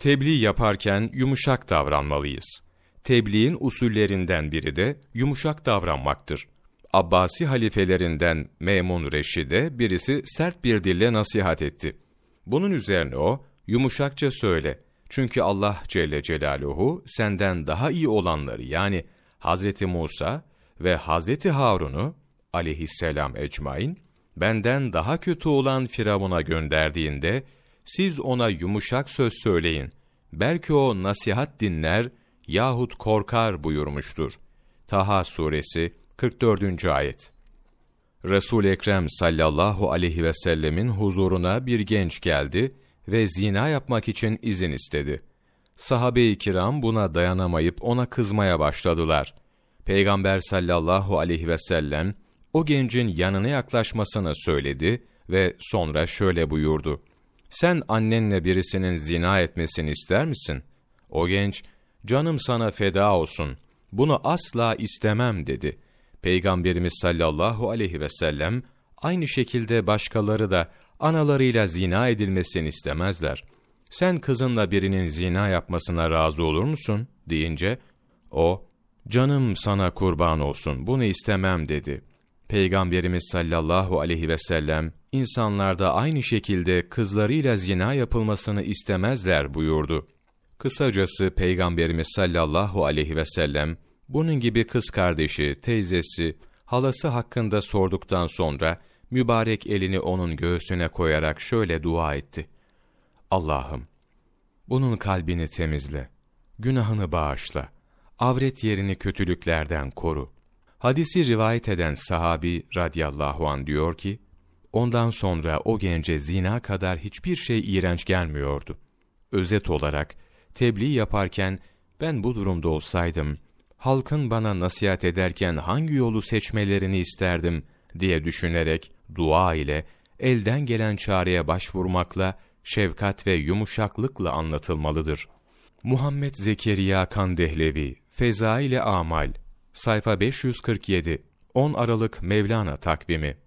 Tebliğ yaparken yumuşak davranmalıyız. Tebliğin usullerinden biri de yumuşak davranmaktır. Abbasi halifelerinden Memun Reşid'e birisi sert bir dille nasihat etti. Bunun üzerine o, yumuşakça söyle. Çünkü Allah Celle Celaluhu senden daha iyi olanları yani Hazreti Musa ve Hazreti Harun'u aleyhisselam ecmain benden daha kötü olan Firavun'a gönderdiğinde siz ona yumuşak söz söyleyin. Belki o nasihat dinler yahut korkar buyurmuştur. Taha suresi 44. ayet. Resul Ekrem sallallahu aleyhi ve sellemin huzuruna bir genç geldi ve zina yapmak için izin istedi. Sahabe-i kiram buna dayanamayıp ona kızmaya başladılar. Peygamber sallallahu aleyhi ve sellem o gencin yanına yaklaşmasını söyledi ve sonra şöyle buyurdu. Sen annenle birisinin zina etmesini ister misin? O genç, canım sana feda olsun, bunu asla istemem dedi. Peygamberimiz sallallahu aleyhi ve sellem, aynı şekilde başkaları da analarıyla zina edilmesini istemezler. Sen kızınla birinin zina yapmasına razı olur musun? deyince, o, canım sana kurban olsun, bunu istemem dedi. Peygamberimiz sallallahu aleyhi ve sellem, insanlarda aynı şekilde kızlarıyla zina yapılmasını istemezler buyurdu. Kısacası Peygamberimiz sallallahu aleyhi ve sellem, bunun gibi kız kardeşi, teyzesi, halası hakkında sorduktan sonra, mübarek elini onun göğsüne koyarak şöyle dua etti. Allah'ım, bunun kalbini temizle, günahını bağışla, avret yerini kötülüklerden koru. Hadisi rivayet eden sahabi radıyallahu an diyor ki, ondan sonra o gence zina kadar hiçbir şey iğrenç gelmiyordu. Özet olarak, tebliğ yaparken, ben bu durumda olsaydım, halkın bana nasihat ederken hangi yolu seçmelerini isterdim diye düşünerek, dua ile, elden gelen çareye başvurmakla, şefkat ve yumuşaklıkla anlatılmalıdır. Muhammed Zekeriya Kandehlevi, Fezail-i Amal, sayfa 547, 10 Aralık Mevlana takvimi